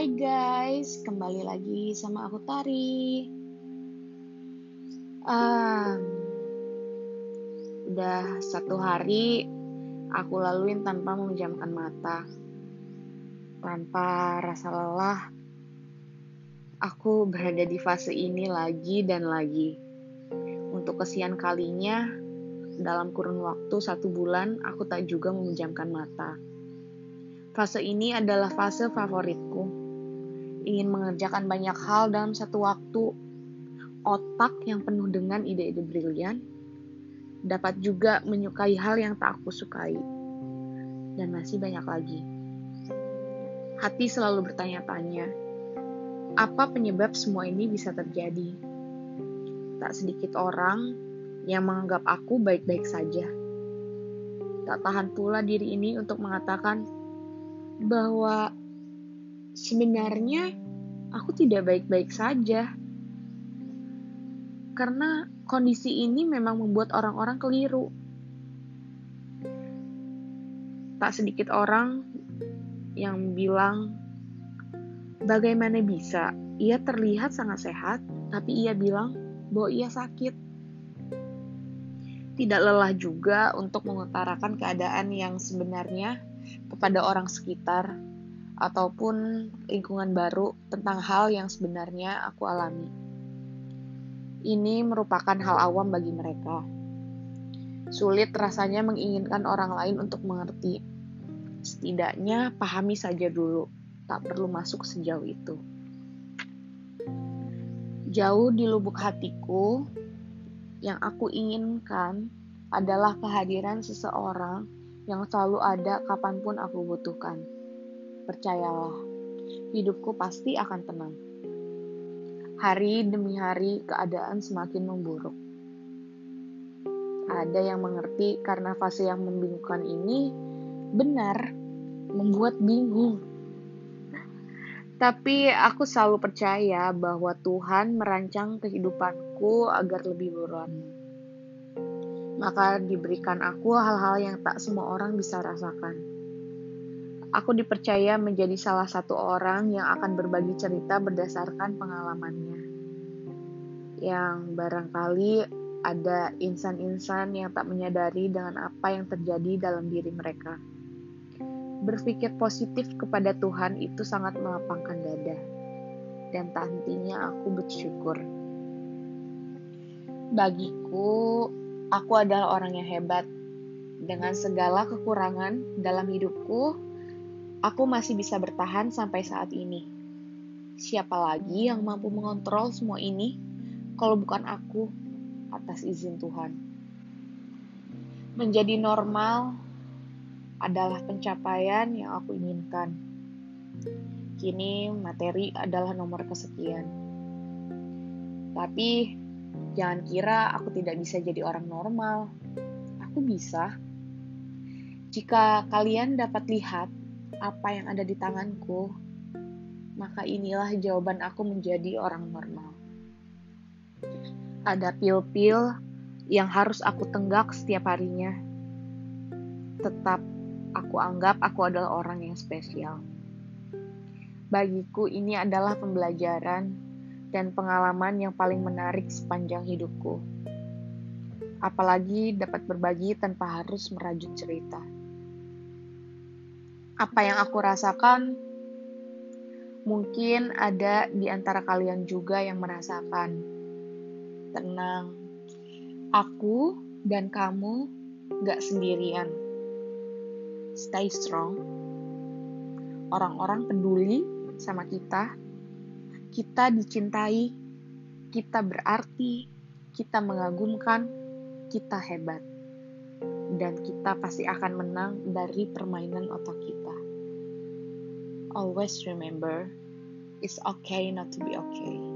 Hai guys, kembali lagi sama aku Tari. Um, udah satu hari aku laluin tanpa memejamkan mata, tanpa rasa lelah. Aku berada di fase ini lagi dan lagi. Untuk kesian kalinya, dalam kurun waktu satu bulan, aku tak juga memejamkan mata Fase ini adalah fase favoritku. Ingin mengerjakan banyak hal dalam satu waktu. Otak yang penuh dengan ide-ide brilian dapat juga menyukai hal yang tak aku sukai. Dan masih banyak lagi. Hati selalu bertanya-tanya, apa penyebab semua ini bisa terjadi? Tak sedikit orang yang menganggap aku baik-baik saja. Tak tahan pula diri ini untuk mengatakan, bahwa sebenarnya aku tidak baik-baik saja. Karena kondisi ini memang membuat orang-orang keliru. Tak sedikit orang yang bilang, bagaimana bisa ia terlihat sangat sehat, tapi ia bilang bahwa ia sakit. Tidak lelah juga untuk mengutarakan keadaan yang sebenarnya kepada orang sekitar ataupun lingkungan baru tentang hal yang sebenarnya aku alami. Ini merupakan hal awam bagi mereka. Sulit rasanya menginginkan orang lain untuk mengerti. Setidaknya pahami saja dulu, tak perlu masuk sejauh itu. Jauh di lubuk hatiku, yang aku inginkan adalah kehadiran seseorang yang selalu ada kapan pun aku butuhkan. Percayalah, hidupku pasti akan tenang. Hari demi hari keadaan semakin memburuk. Ada yang mengerti karena fase yang membingungkan ini benar membuat bingung. Tapi aku selalu percaya bahwa Tuhan merancang kehidupanku agar lebih berwarna maka diberikan aku hal-hal yang tak semua orang bisa rasakan. Aku dipercaya menjadi salah satu orang yang akan berbagi cerita berdasarkan pengalamannya. Yang barangkali ada insan-insan yang tak menyadari dengan apa yang terjadi dalam diri mereka. Berpikir positif kepada Tuhan itu sangat melapangkan dada, dan tak hentinya aku bersyukur. Bagiku, Aku adalah orang yang hebat. Dengan segala kekurangan dalam hidupku, aku masih bisa bertahan sampai saat ini. Siapa lagi yang mampu mengontrol semua ini kalau bukan aku atas izin Tuhan? Menjadi normal adalah pencapaian yang aku inginkan. Kini materi adalah nomor kesekian. Tapi Jangan kira aku tidak bisa jadi orang normal. Aku bisa. Jika kalian dapat lihat apa yang ada di tanganku, maka inilah jawaban aku menjadi orang normal. Ada pil-pil yang harus aku tenggak setiap harinya. Tetap aku anggap aku adalah orang yang spesial. Bagiku ini adalah pembelajaran dan pengalaman yang paling menarik sepanjang hidupku. Apalagi dapat berbagi tanpa harus merajut cerita. Apa yang aku rasakan, mungkin ada di antara kalian juga yang merasakan. Tenang, aku dan kamu gak sendirian. Stay strong. Orang-orang peduli sama kita kita dicintai, kita berarti, kita mengagumkan, kita hebat. Dan kita pasti akan menang dari permainan otak kita. Always remember, it's okay not to be okay.